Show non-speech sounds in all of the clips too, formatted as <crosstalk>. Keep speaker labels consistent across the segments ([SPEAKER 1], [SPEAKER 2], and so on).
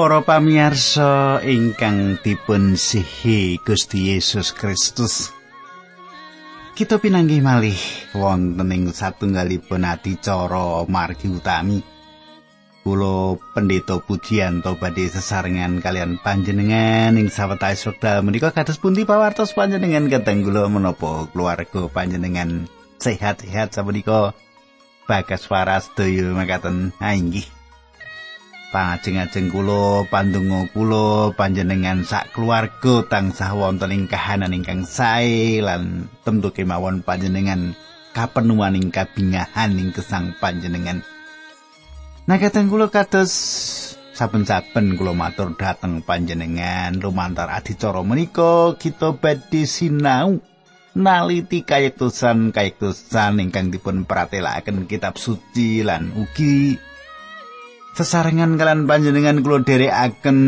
[SPEAKER 1] Para pamirsa ingkang dipun sihi Gusti Yesus Kristus. Kita pinanggih malih wonten ing satunggalipun adicara margi utami. Kulo pendeta pujian badhe sesarengan kalian panjenengan ing sawetawis wekdal menika kados pundi pawartos panjenengan kateng kula menapa keluarga panjenengan? Sehat-sehat sapunika. Bagas waras daya makaten ha inggih pangajeng-ajeng kula pandonga kula panjenengan sak keluarga tansah wonten ing kahanan ingkang sae lan tentu kemawon panjenengan kapenuhan ing kabingahan ing kesang panjenengan. Nakatan kula kados saben-saben kula matur dhateng panjenengan. Lumantar adicara menika kita badhe sinau naliti kayektosan kayektosan ingkang dipun pratelakaken kitab suci lan ugi sesarengan kalian panjenengan kula dherekaken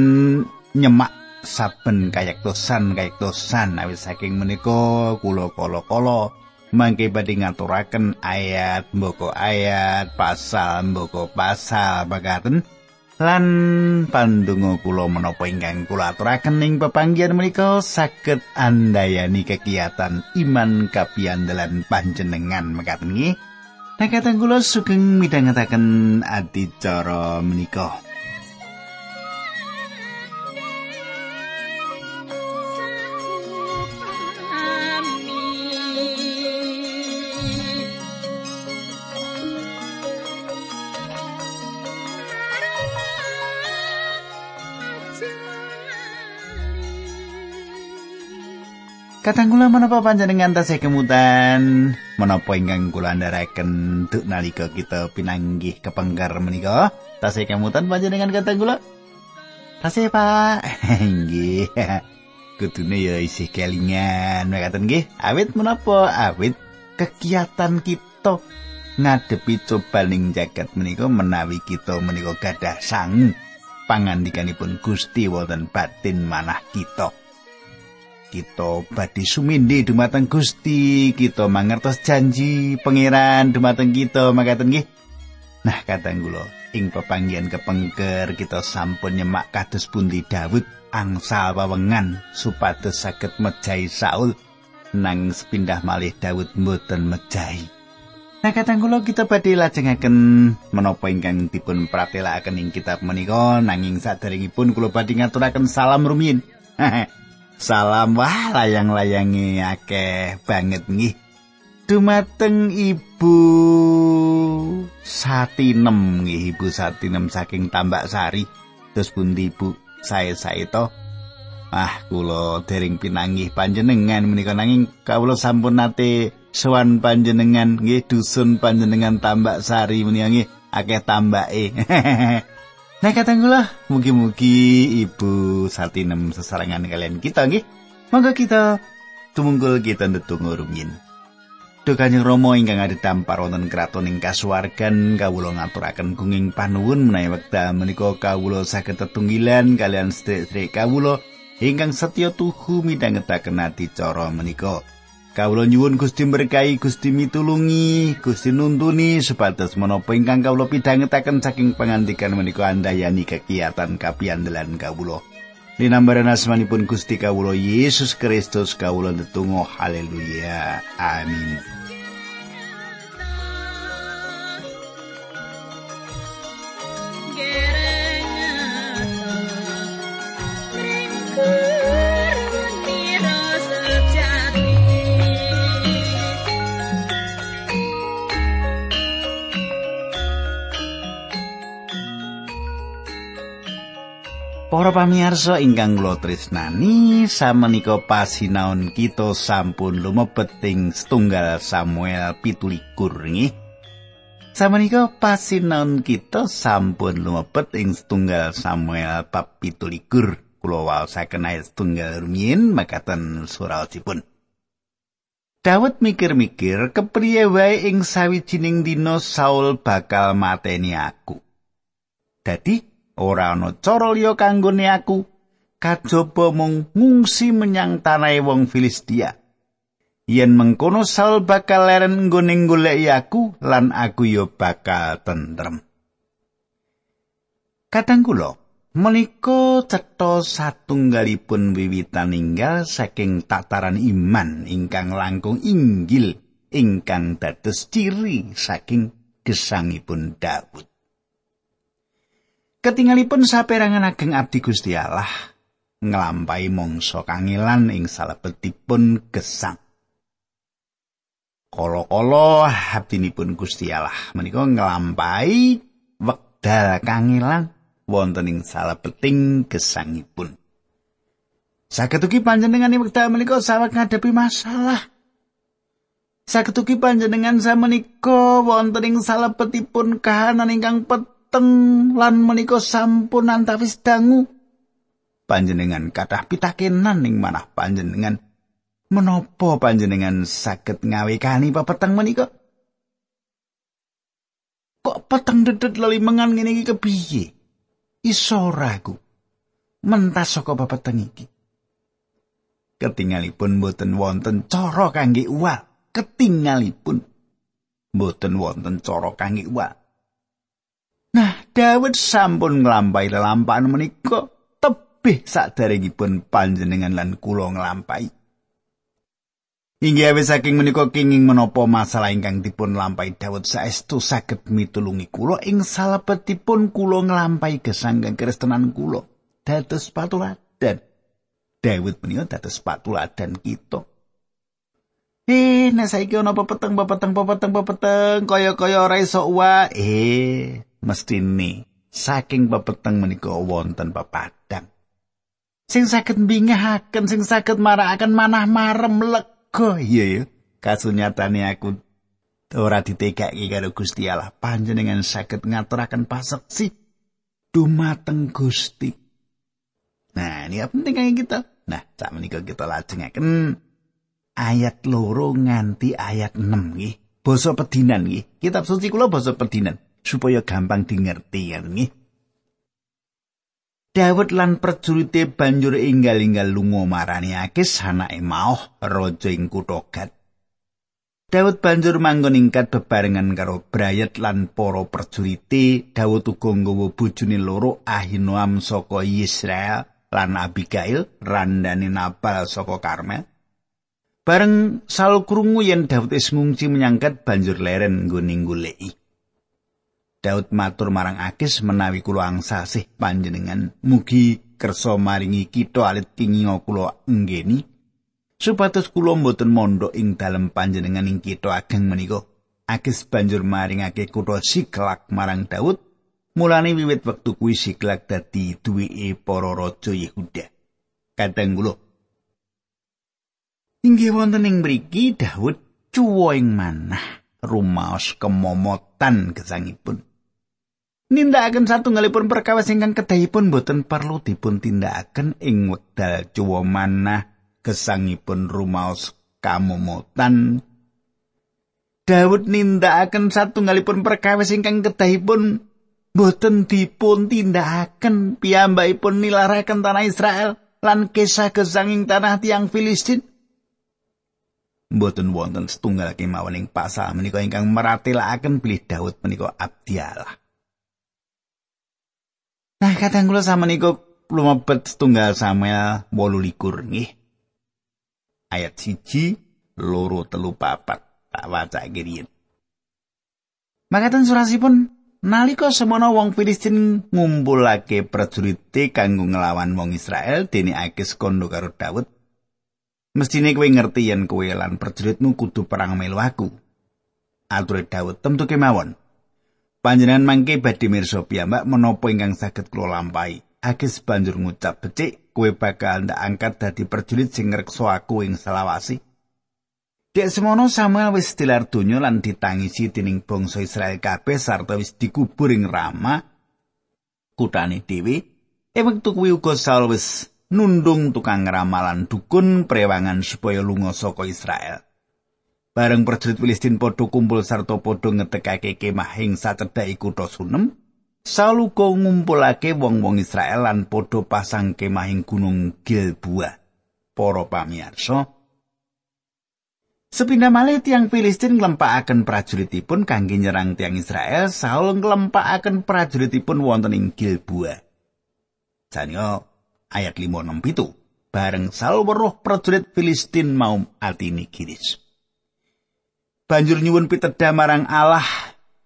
[SPEAKER 1] nyemak saben kayektosan kayektosan. Awit saking menika kula kala-kala mangke badhe ngaturaken ayat mboko ayat pasal mboko pasal bagaten lan pandonga kula menapa ingkang kula aturaken ing pepanggihan menika saged andayani kegiatan iman kapiandelan panjenengan. Mekaten nggih Nekatan kula sugeng midhangetaken adicara menika. Kadang kula menapa panjenengan tasih kemutan? Menapa ingkang kula andharaken duk nalika kita pinanggih kepengker menika? Tasih kemutan panjenengan kadang kula? Tasih Pak. <laughs> Nggih. Kudune ya isih kelingan. Mekaten nggih? Awit menapa? Awit kegiatan kita ngadepi cobaning jagat menika menawi kita menika gadah sang pangandikanipun Gusti wonten batin manah kita kita badhe sumindi dumateng Gusti, kita mangertos janji pangeran dumateng kita makaten nggih. Nah, kadang kula ing pepanggihan kepengker kita sampun nyemak kados pundi Daud angsal wawengan supados saged mejahi Saul nang sepindah malih Daud mboten mejahi. Nah, kadang kula kita badhe lajengaken menapa ingkang dipun pratelakaken ing kitab menika nanging saderengipun kula badhe ngaturaken salam rumiyin. <laughs> Salam wah layang-layangi akeh banget nggih. Dumateng Ibu Satinem nggih Ibu Satinem saking Tambak Sari. Terus pundi Ibu? Sae-sae to. Ah, kula dering pinanggih panjenengan menika nanging kawula sampun nate sowan panjenengan nggih dusun panjenengan Tambak Sari menika nggih akeh tambake. <laughs> Nah katanggulah, mugi-mugi Ibu Satinem sesarangan kalian kita nggih. Monggo kita tumunggul kita ndedonga rumiyin. Duh Kanjeng Rama ingkang ada dampar wonten kraton ing kasuwargan kawula ngaturaken gunging panuwun menawi wekdal menika kawula saged tetunggilan kalian sedherek kawula ingkang setya tuhu midhangetaken adicara menika. Kawula nyuwun Gusti berkahi, Gusti mitulungi, Gusti nuntuni supados menapa ingkang kawula pidhangetaken saking pangandikan menika andayani kegiatan kapiandelan kawula. Linambaran asmanipun Gusti kawula Yesus Kristus kawula ndedonga haleluya. Amin. Para pamirsa ingkang kula tresnani, samenika pasinaon kita sampun lumebet ing setunggal Samuel 17 nggih. Samenika pasinaon kita sampun lumebet ing setunggal Samuel 17. Kula waosaken ayat setunggal rumiyin makaten suraosipun. Dawud mikir-mikir kepriye wae ing sawijining dina Saul bakal mateni aku. Dadi ora ana cara liya kanggone aku. Kajaba mung ngungsi menyang tanahe wong Filistia. Yen mengkono Saul bakal leren nggone goleki aku lan aku ya bakal tentrem. Kadang kula Menika cetha satunggalipun wiwitan ninggal saking tataran iman ingkang langkung inggil ingkang dados ciri saking gesangipun Daud. Ketingalipun saperangan ageng abdi Gusti Allah nglampahi mangsa kangilan ing salebetipun gesang. Kala-kala abdinipun Gusti Allah menika nglampahi wekdal kangilan wonten ing salebeting gesangipun. Saged ugi panjenengan wekdal menika saweg ngadepi masalah. Saged ugi panjenengan samenika wonten ing salebetipun kahanan ingkang peteng lan menika sampun antawis dangu. Panjenengan kathah pitakenan ing manah panjenengan menapa panjenengan saged ngawekani pepeteng menika? Kok peteng dedet lali ngene iki kepiye? iso ragu mentas saka pepeteng iki ketingalipun boten wonten cara kangge uwal ketingalipun boten wonten cara kangge uwal nah Daud sampun nglampahi lelampahan menika tebih saderengipun panjenengan lan kula nglampahi Inggih awis saking menika kenging menapa masalah ingkang dipun lampahi Daud saestu saged mitulungi kula ing salebetipun kula nglampahi gesang kekristenan kula dados patuladan. Daud menika dados patuladan kita. Eh, nek saiki ana pepeteng pepeteng pepeteng pepeteng kaya-kaya ora iso uwa, eh, mestine saking pepeteng menika wonten pepadang. Sing saged mbingahaken, sing saged marakaken manah marem lek Go iya ya. Kasunyatane aku ora ditegaki karo Gusti Allah. Panjenengan saged ngaturaken paseksi dumateng Gusti. Nah, ini apa penting kayak kita. Nah, sak menika kita lajengaken ayat loro nganti ayat 6 nggih. Basa pedinan nggih. Kitab suci kula basa pedinan supaya gampang dingerti nggih. Dawud lan prajurite banjur inggal-inggal lunga marani Akis anake Maoh raja ing kutha Gad. Dawud banjur manggon ingkat bebarengan karo Brayat lan para prajurite. Dawud uga nggawa bojone loro Ahinoam saka Israel lan Abigail randane Nabal saka Karmel. Bareng sal krungu yen wis ngungsi menyang banjur leren nggone goleki. Daud matur marang Akis menawi kula angsasih panjenengan. Mugi kersa maringi kita alit kinginga kula enggeni supados kula mboten mondok ing dalem panjenengan ing kita ageng menika. Akis banjur maringake kutha Siklak marang Daud. Mulane wiwit wektu kuwi Siklak dadi duweke para raja Yehuda. Kadang kula inggih wonten ing mriki Daud cuwa ing manah rumaos kemomotan gesangipun nindakaken satunggalipun perkawis ingkang kedahipun boten perlu dipun tindakaken ing wekdal cuwa manah. Gesangipun rumaos kamomotan Daud nindakaken satunggalipun perkawis ingkang kedahipun boten dipun tindakaken. Piyambakipun nilaraken tanah Israel lan kisah gesanging tanah tiang Filistin. Mboten wonten setunggal kemawon ing pasal menika ingkang meratelaken bilih Daud menika abdi Allah. Nah, kadang kula sama niku lumebet setunggal Samuel 18 nggih. Ayat siji loro telu papat tak waca kiriyen. Makaten surasipun nalika semono wong Filistin ngumpulake prajurite kanggo nglawan wong Israel dene Akis kondo karo Daud. Mestine kowe ngerti yen kowe lan prajuritmu kudu perang melu aku. Atur Daud tentu kemawon. Panjenengan mangke badhe mirsa piyambak menapa ingkang saged kula lampahi. Agis banjur ngucap becik, kowe bakal ndak angkat dadi prajurit sing ngrekso aku ing selawasi. Dek semono Samuel wis tilar donya lan ditangisi dening bangsa Israel kabeh sarta wis dikubur ing Rama kutane dhewe. Ing wektu kuwi uga Saul wis nundung tukang ramalan dukun prewangan supaya lunga saka Israel. Bareng prajurit Filistin padha kumpul sarta padha ngetekake kemah ing sacedhake kutha Sunem, Saul uga ngumpulake wong-wong Israel lan padha pasang kemah ing Gunung Gilboa. Para pamirsa, Sepindah malih tiang Filistin nglempakaken prajuritipun kangge nyerang tiang Israel, Saul nglempakaken prajuritipun wonten ing Gilboa. Jane ayat 567 bareng Saul weruh prajurit Filistin mau atini giris. Banjur nyuwun pitedha marang Allah.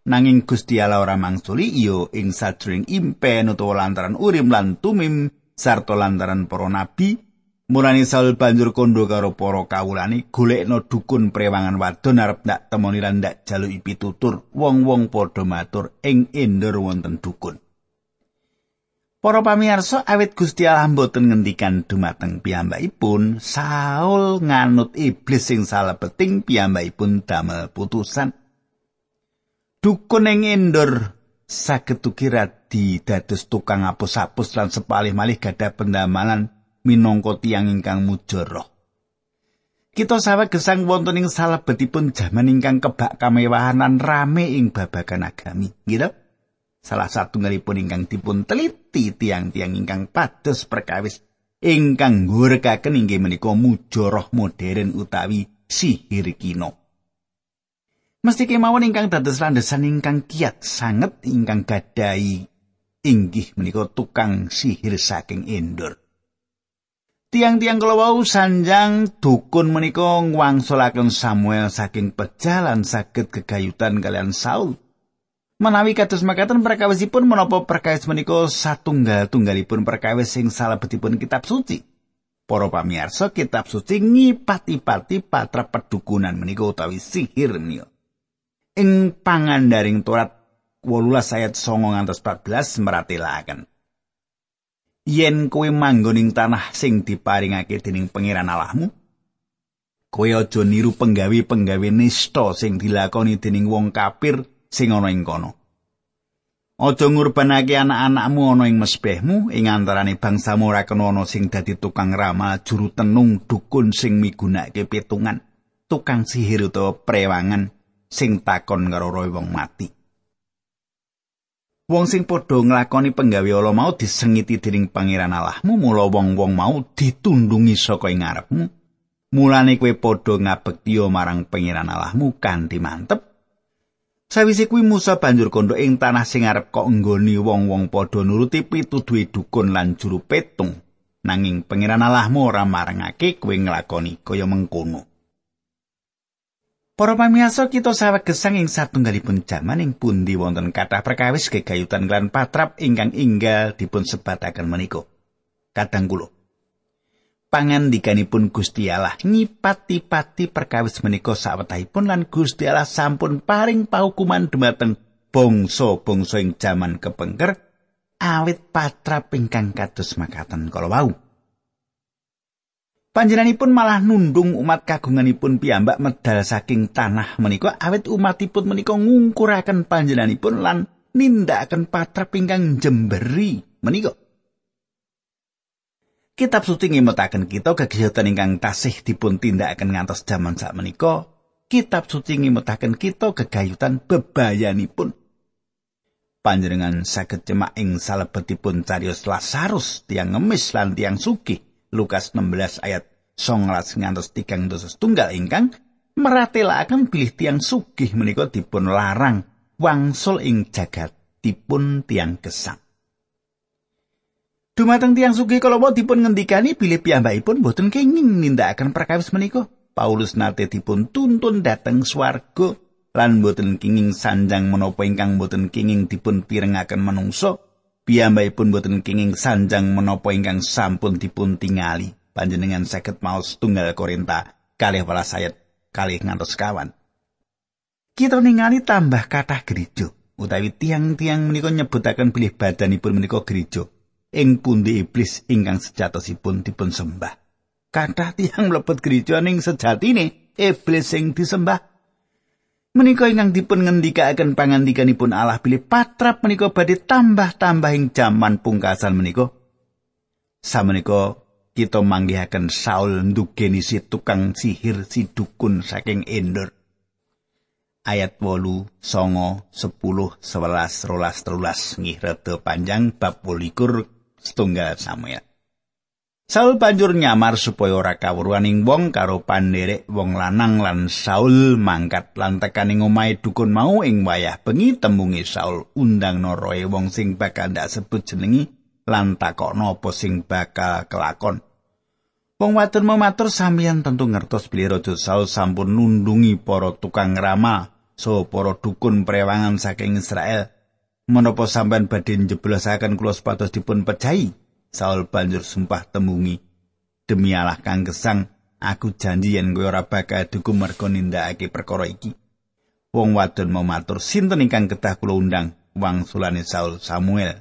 [SPEAKER 1] Nanging Gusti Allah ora mangsuli iya ing sajroning impen utawa lantaran urim lan tumim sarta lantaran para nabi. Mulane Saul banjur kondo karo para kawulane golekno dukun prewangan wadon arep ndak temoni lan ndak jaluki pitutur. Wong-wong padha matur ing endor wonten dukun. Para pamirsa awit Gusti Allah mboten ngendikan dumateng piyambakipun, Saul nganut iblis sing salebeting piyambakipun damel putusan. Dukun ing endor saged ukira dados tukang apus-apus lan sepalih malih gadah pendamalan minangka tiyang ingkang mujara. Kita sawe gesang wonten ing salebetipun jaman ingkang kebak kamewahanan rame ing babagan agami, gitu. Salah satu ngalipun ingkang dipun teliti tiang-tiang ingkang pados perkawis ingkang ngurekaken inggih menika mujara modern utawi sihir kino. Mesti kemawon ingkang dados landesan ingkang kiat sanget ingkang gadai inggih menika tukang sihir saking Endor. Tiang-tiang kala wau sanjang dukun menika ngwangsulaken Samuel saking pejalan saged kegayutan kalian Saul. Menawi kados makaten perkawisipun menapa perkawis menika satunggal-tunggalipun perkawis sing salebetipun kitab suci. Para pamirsa, kitab suci ngipati-pati patra pedukunan menika utawi sihir menika. Ing pangandaring Torat 18 ayat 9 ngantos 14 meratelaken. yen kowe manggon ing tanah sing diparingake dening pangeran Allahmu kowe aja niru penggawe-penggawe nista sing dilakoni dening wong kafir sing ana ing kono aja ngurbanake anak-anakmu ana ing mesbehmu ing antarane bangsamu ora kena ana sing dadi tukang ramal juru tenung dukun sing migunakake petungan tukang sihir utawa prewangan sing takon karo roh wong mati Wong sing padha nglakoni penggawe ala mau disengiti dening pangeran Allahmu, mula wong-wong mau ditundungi saka ing ngarepmu. Mulane kowe padha ngabekti marang pangeran Allahmu kanthi mantep. Sawise kuwi Musa banjur kondo ing tanah sing arep kok nggoni wong-wong padha nuruti pituduhe dukun lan juru petung. Nanging pangeran Allahmu ora marangake kowe nglakoni kaya mengkono. Para pamirsa kita saweg gesang ing satunggalipun jaman ing pundi wonten kathah perkawis gegayutan lan patrap ingkang inggal dipun sebataken menika. Kadang kula pangandikanipun Gusti Allah nyipati-pati perkawis menika sawetahipun lan Gusti Allah sampun paring pahukuman dumateng bangsa-bangsa ing jaman kepengker awit patrap ingkang kados makaten kala wau. Panjenenganipun malah nundung umat kagunganipun piyambak medal saking tanah menika awet umatipun menika ngungkuraken panjenenganipun lan nindakaken patra pingkang jemberi menika. Kitab suci ngimutaken kita kegiatan ingkang tasih dipun tindakaken ngantos jaman sak menika. Kitab suci ngimutaken kita kegayutan bebayanipun. Panjenengan saged cemak ing salebetipun carios Lazarus tiang ngemis lan tiang sugih Lukas 16 ayat 19 ngantos 3 dosa tunggal ingkang meratelaken bilih tiang sugih menika dipun larang wangsul ing jagat dipun tiang gesang. Dumateng tiang sugih kalau dipun ngendikani bilih piyambakipun boten kenging nindakaken perkawis menika. Paulus nate dipun tuntun dateng swarga lan boten kenging sanjang menapa ingkang boten kenging dipun pirengaken manungsa piyambakipun boten kenging sanjang menapa ingkang sampun dipun tingali. Panjenengan saged maos tunggal Korinta kalih welas ayat kalih ngantos kawan. Kita ningali tambah kathah gereja. Utawi tiang-tiang menika nyebutaken bilih badanipun menika gereja ing pundi iblis ingkang sejatosipun dipun sembah kathah tiang mlebet gereja ning sejatine iblis sing disembah. Menika ingkang dipun ngendikaken pangandikanipun Allah bilih patrap menika badhe tambah-tambah ing jaman pungkasan menika. Samenika kita manggihaken Saul ndugeni si tukang sihir si dukun saking Endor. Ayat 8 songo 10 11 rolas telulas ngih rada panjang bab 21 setunggal Samuel Saul banjur nyamar supaya ora kawruaning wong karo panderek wong lanang lan Saul mangkat lan tekaning omahe dukun mau ing wayah bengi tembungi Saul undang noroe wong sing bakal ndak sebut jenengi lan takokno apa sing bakal kelakon. Wong wadon mau matur sampeyan tentu ngertos bilih Raja Saul sampun nundungi para tukang ramal so para dukun prewangan saking Israel. Menapa sampeyan badhe njeblosaken kula sepatos dipun pecahi? Saul banjur sumpah temungi. Demi Allah kang gesang, aku janji yen kowe ora bakal duku merga nindakake perkara iki. Wong wadon mau matur sinten ingkang kedah kula undang wangsulane Saul Samuel.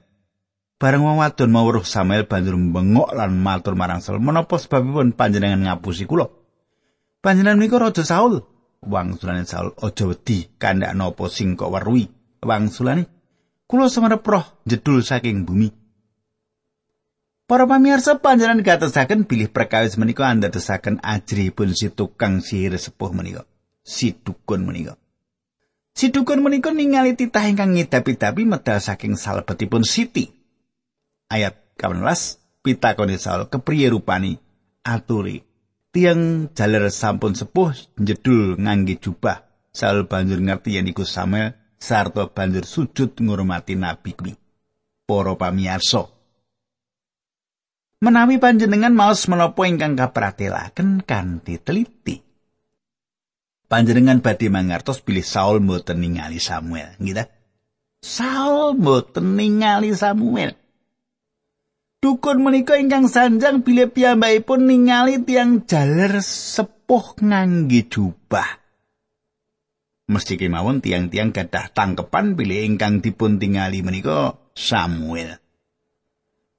[SPEAKER 1] Bareng wong wadon mau weruh Samuel banjur bengok lan matur marang Saul, "Menapa sebabipun panjenengan ngapusi kula?" Panjenengan menika Raja Saul. Wangsulane Saul, "Aja wedi, kandhak napa sing kok weruhi?" Wangsulane, "Kula semerep roh jedul saking bumi." Para pamirsa panjenengan gatosaken bilih perkawis menika andadosaken ajripun si tukang sihir sepuh menika. Si dukun menika. Si dukun menika ningali titah ingkang ngidapi-dapi medal saking salebetipun Siti. ayat 18 pitakone Saul kepriye rupani aturi tiang jaler sampun sepuh jedul ngangge jubah Saul banjur ngerti yen iku Samuel sarta banjur sujud ngurmati nabi kuwi para pamirsa menawi panjenengan maos menapa ingkang kapratelaken kanthi teliti? Panjenengan badhe mangertos bilih Saul mboten ningali Samuel. Nggih Saul mboten ningali Samuel. Dukun menika ingkang sanjang bilih piyambakipun ningali tiang jaler sepuh ngangge jubah. Mesti kemawon tiang-tiang gadah tangkepan bilih ingkang dipun tingali menika Samuel.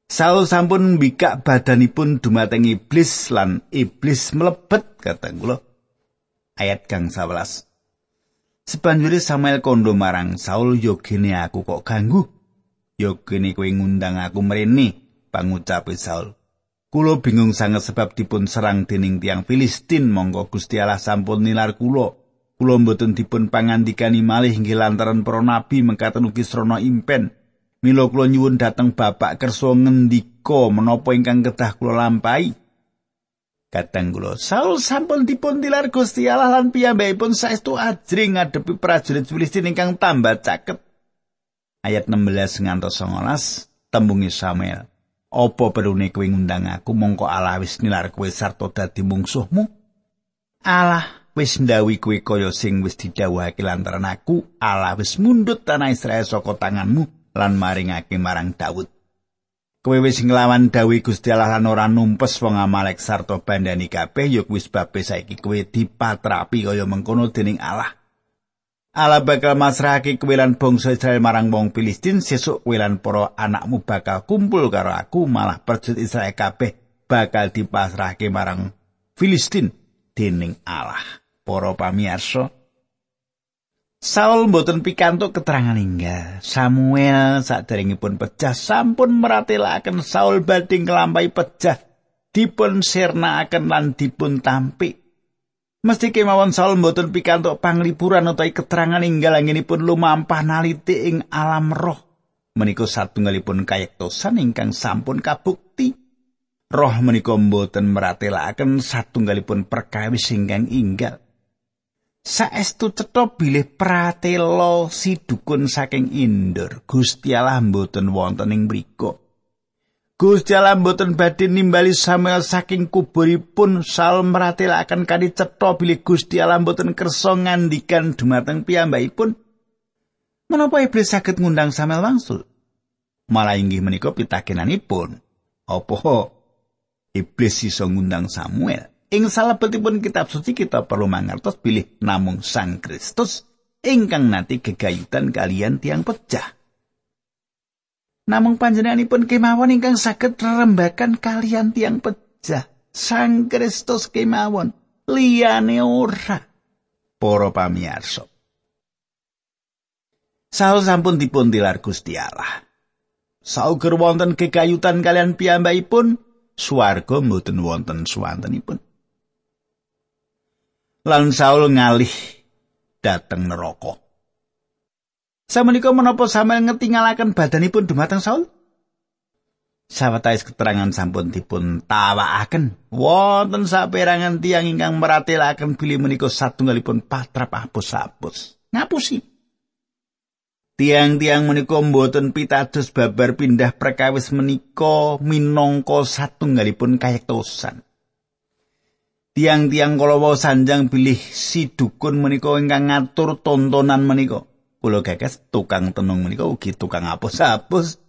[SPEAKER 1] Saul sampun mbikak badanipun dumateng iblis lan iblis mlebet kateng kula. Ayat kang 11. Sebanjuri Samuel kondo marang Saul yo gene aku kok ganggu. Yo gene kowe ngundang aku mrene. pangucape Saul. Kulo bingung sangat sebab dipun serang dening tiang Filistin monggo Gusti Allah sampun nilar kulo. Kulo mboten dipun pangandikani malih inggih lantaran para nabi mengkaten ugi srana impen. Mila kulo nyuwun dateng Bapak kersa ngendika menapa ingkang kedah kulo lampahi. Kadang kulo Saul sampun dipun tilar Gusti Allah lan piyambakipun saestu ajring ngadepi prajurit Filistin ingkang tambah caket. Ayat 16 ngantos 19 tembungi Samuel. Apa perune kowe ngundang aku mongko Allah wis nilar kowe sarta dadi mungsuhmu? Allah wis ndawi kowe kaya sing wis didhawuhake lantaran aku Allah wis mundhut tanah Israel saka tanganmu lan maringake marang Daud. Kowe wis nglawan dawuh Gusti Allah lan ora numpes wong Amalek sarta bandani kabeh ya kuwi sebabe saiki kowe dipatrapi kaya mengkono dening Allah. Allah bakal masrahake kewilan bangsa Israel marang wong Filistin sesuk kewilan para anakmu bakal kumpul karo aku malah perjut Israel kabeh bakal dipasrahke marang Filistin dening Allah para pamirsa Saul mboten pikantuk keterangan inggal. Samuel saderengipun pecah sampun meratelaken Saul badhe nglampahi pecah dipun sirnakaken lan dipun tampik Mesti kemawon Saul mboten pikantuk panglipuran utawi keterangan inggal anginipun lumampah naliti ing alam roh. Menika satunggalipun kayektosan ingkang sampun kabukti. Roh menika mboten meratelaken satunggalipun perkawis ingkang inggal. Saestu cetha bilih pratela si dukun saking indur Gusti Allah mboten wonten ing mriku. Gusti Allah mboten badhe nimbali Samuel saking kuburipun Saul meratelaken kadi cetha bilih Gusti Allah mboten kersa ngandikan dumateng piyambakipun. Menapa iblis saged ngundang Samuel wangsul? Malah inggih menika pitakenanipun. Apa iblis iso ngundang Samuel? Ing salebetipun kitab suci kita perlu mangertos bilih namung Sang Kristus ingkang nanti gegayutan kalian tiang pecah. Namung panjenenganipun kemawon ingkang saged rembakan kalian tiang pecah. Sang Kristus kemawon liyane ora. Para pamirsa. Saul sampun dipun tilar Gusti Allah. Sauger wonten kekayutan kalian piyambakipun, swarga mboten wonten suwantenipun. Lan Saul ngalih dateng neraka. Samenika menapa sampeyan ngetingalaken badanipun dumateng Saul? Sawetawis keterangan sampun dipun tawakaken wonten saperangan tiang ingkang meratelaken bilih menika satunggalipun patrap apus-apus. Ngapusi. Tiang-tiang menika mboten pitados babar pindah perkawis menika minangka satunggalipun kayektosan. Tiang-tiang kala wau sanjang bilih si dukun menika ingkang ngatur tontonan menika. Kula gagas tukang tenung menika ugi tukang apus-apus.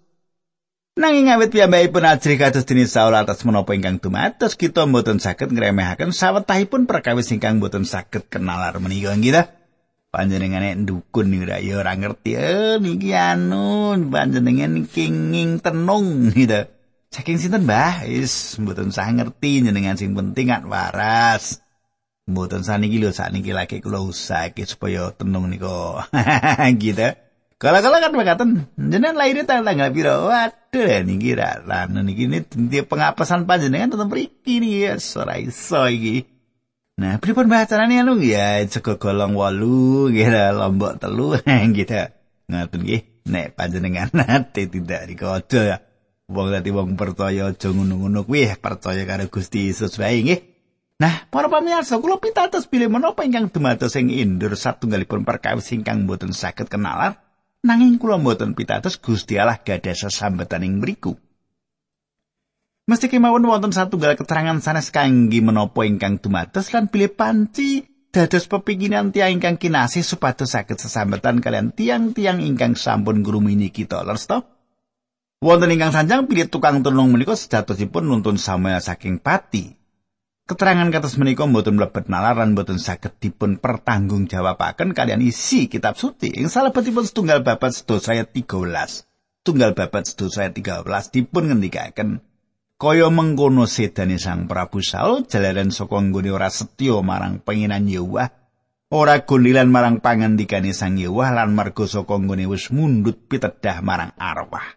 [SPEAKER 1] Nanging awit piyambakipun ajri kados dene Saul atas menapa ingkang dumados kita mboten saged ngremehaken sawetahipun perkawis ingkang mboten saged kenalar menika. Nggih panjenengane ndukun ora ya ora ngerti. Eh niki anu panjenengan kenging tenung. Gitu saking sinten Mbah is mboten sah ngerti jenengan sing penting kan waras mboten saniki lho sakniki lagi kula usahake supaya tenung niku <laughs> gitu Kala-kala kan mengatakan, jenengan lahirnya tanggal piro? Waduh, niki ra, lan niki ini pengapesan panjenengan tetep mriki nih ya, ora iso iki. Nah, pripun bahasanane anu ya cekok golong walu kira lombok telu <laughs> gitu. Ngaten nggih, nek panjenengan <laughs> nate tidak dikodo ya. Wong dadi wong percaya aja ngono-ngono kuwi percaya karo Gusti Yesus wae nggih. Nah, para pamirsa, kula pitados bilih menapa ingkang dumados ing indur satunggalipun perkawis ingkang boten saged kenalar, nanging kula boten pitados Gusti Allah gadah sesambetan ing mriku. Mesti kemawon wonten satunggal keterangan sanes kangge menapa ingkang dumados lan bilih panci dados pepinginan tiang ingkang kinasih supados saged sesambetan kalian tiang-tiang ingkang sampun grumini kita lersto. Wonten ingkang sanjang pilih tukang tulung menika sejatosipun nuntun Samuel saking pati. Keterangan kados menika mboten mlebet nalaran mboten saged dipun pertanggungjawabaken kalian isi kitab suci. Ing salebetipun setunggal babat sedasa ayat 13. Tunggal babat sedasa ayat 13 dipun ngendikaken kaya mengkono sedane Sang Prabu Saul jalaran saka nggone ora setya marang penginan Yewah ora gondilan marang pangandikane Sang Yewah lan marga saka nggone wis mundut pitedah marang arwah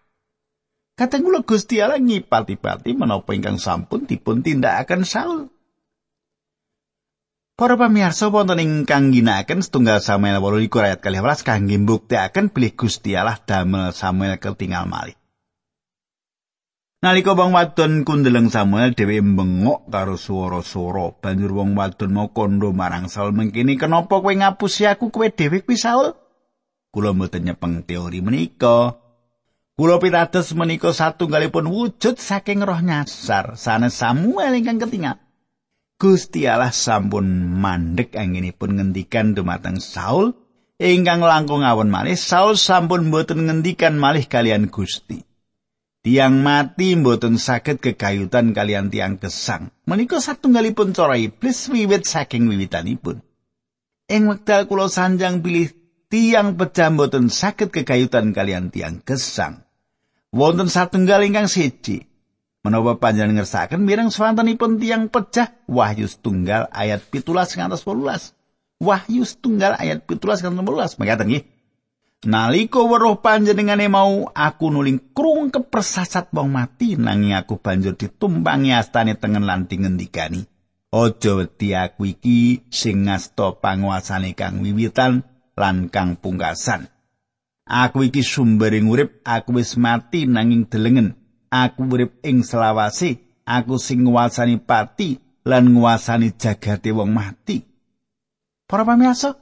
[SPEAKER 1] Kateng kula Gusti Allah ngipati-pati menapa ingkang sampun dipun tindakaken Saul Para pamirsa wonten ingkang ginakaken setunggal Samuel 8 ayat 12 kangge mbuktekaken bilih Gusti Allah damel Samuel ketinggal malih. Nalika wong wadon kundeleng Samuel dhewe bengok karo swara-swara. Banjur wong wadon mau kondo marang Saul mengkini, "Kenapa kowe ngapusi aku kowe dhewe kuwi Saul?" Kula mboten nyepeng teori menika. Kula pitados menika satunggalipun wujud saking roh nyasar sanes Samuel ingkang ketingal. Gusti Allah sampun mandek anginipun ngendikan dumateng Saul ingkang langkung awon malih Saul sampun mboten ngendikan malih kalian Gusti. Tiang mati mboten saged kekayutan kalian tiang gesang. Menika satunggalipun cara iblis wiwit saking wiwitanipun. Ing wekdal kula sanjang pilih tiang pecah mboten saged kekayutan kalian tiang gesang. Wonten satunggal ingkang siji. Menawa panjenengan ngersakaken mireng swantenipun tiang pecah Wahyu setunggal ayat 17 ngantos 18. Wahyu setunggal ayat 17 ngantos 18. Mekaten nggih. Naliko weruh panjenengane mau aku nuling krung kepersasat wong mati nanging aku banjur ditumpangi astane tengen lan ngendikani Aja wedi aku iki sing ngasta panguasane kang wiwitan lan kang pungkasan Aku iki sumbering urip aku wis mati nanging delengen aku urip ing selawase aku sing nguasani pati lan nguasani jagate wong mati Para pamirsa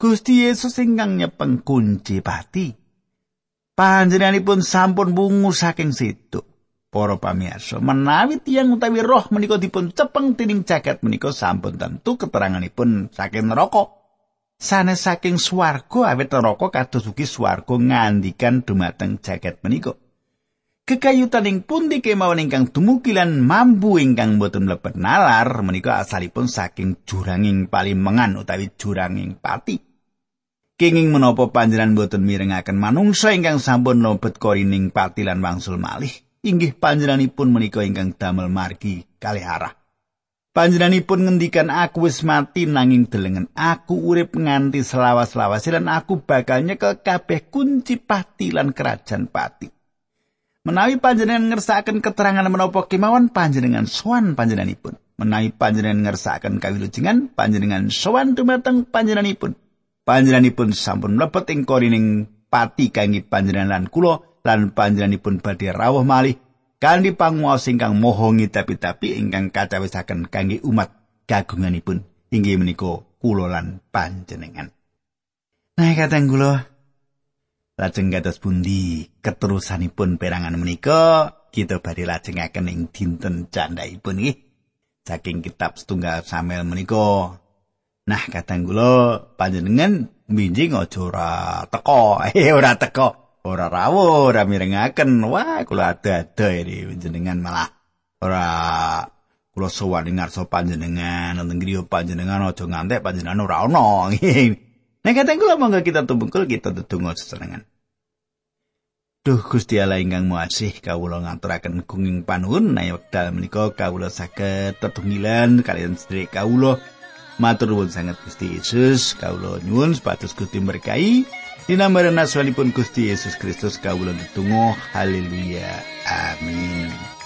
[SPEAKER 1] Gusti Yesus ingkang nyepeng kunci pati. Panjenenganipun sampun bungu saking situ. Para pamirsa, menawi tiyang utawi roh menika dipun cepeng tining jagat menika sampun tentu keteranganipun saking neraka. Sanes saking swarga awit neraka kados ugi swarga ngandikan dumateng jagat menika. Kekayutan ing pundi kemawon ingkang dumukilan mambu ingkang boten mlebet nalar menika asalipun saking juranging palimengan utawi juranging pati. kenging menapa panjenengan boten mirengaken manungsa ingkang sampun lobet korining pati lan wangsul malih inggih panjenenganipun menika ingkang damel margi kalih arah panjenenganipun ngendikan aku wis mati nanging delengen. Aku urip nganti selawas-lawas lan aku bakal nyekel kabeh kunci pati lan kerajaan pati. Menawi panjenengan ngersakaken keterangan menapa kemawon panjenengan sowan panjenenganipun. Menawi panjenengan ngersakaken kawilujengan panjenengan sowan dumateng panjenenganipun. Panjenenganipun sampun mlebet ing korining pati kangge panjenengan lan kula lan panjenenganipun badhe rawuh malih kanthi panguwas ingkang mohongi tapi-tapi ingkang kacawisaken kangge umat kagunganipun inggih menika kula lan panjenengan. Nah kateng kula Lajeng kados pundi keterusanipun perangan menika kita badhe lajengaken ing dinten candhaipun nggih. Saking kitab setunggal Samuel menika. Nah, kadang kula panjenengan minjing aja ora teko, eh <laughs> ora teko, ora rawuh, ora mirengaken. Wah, kula ada-ada iki panjenengan malah ora kula sowan ngarsa panjenengan, nang griya panjenengan aja ngantek panjenengan ora ana. <laughs> Nek kadang kula monggo kita tumbungkul kita tetunggal sesenengan. Duh Gusti Allah ingkang Maha kawula ngaturaken gunging panuwun nek wekdal menika kawula saged tetunggilan kalian sedherek kawula matur nuwun sanget Gusti Yesus kawula nyuwun sepatus Gusti berkahi dinambaran asmanipun Gusti Yesus Kristus kawula ditunggu haleluya. Amin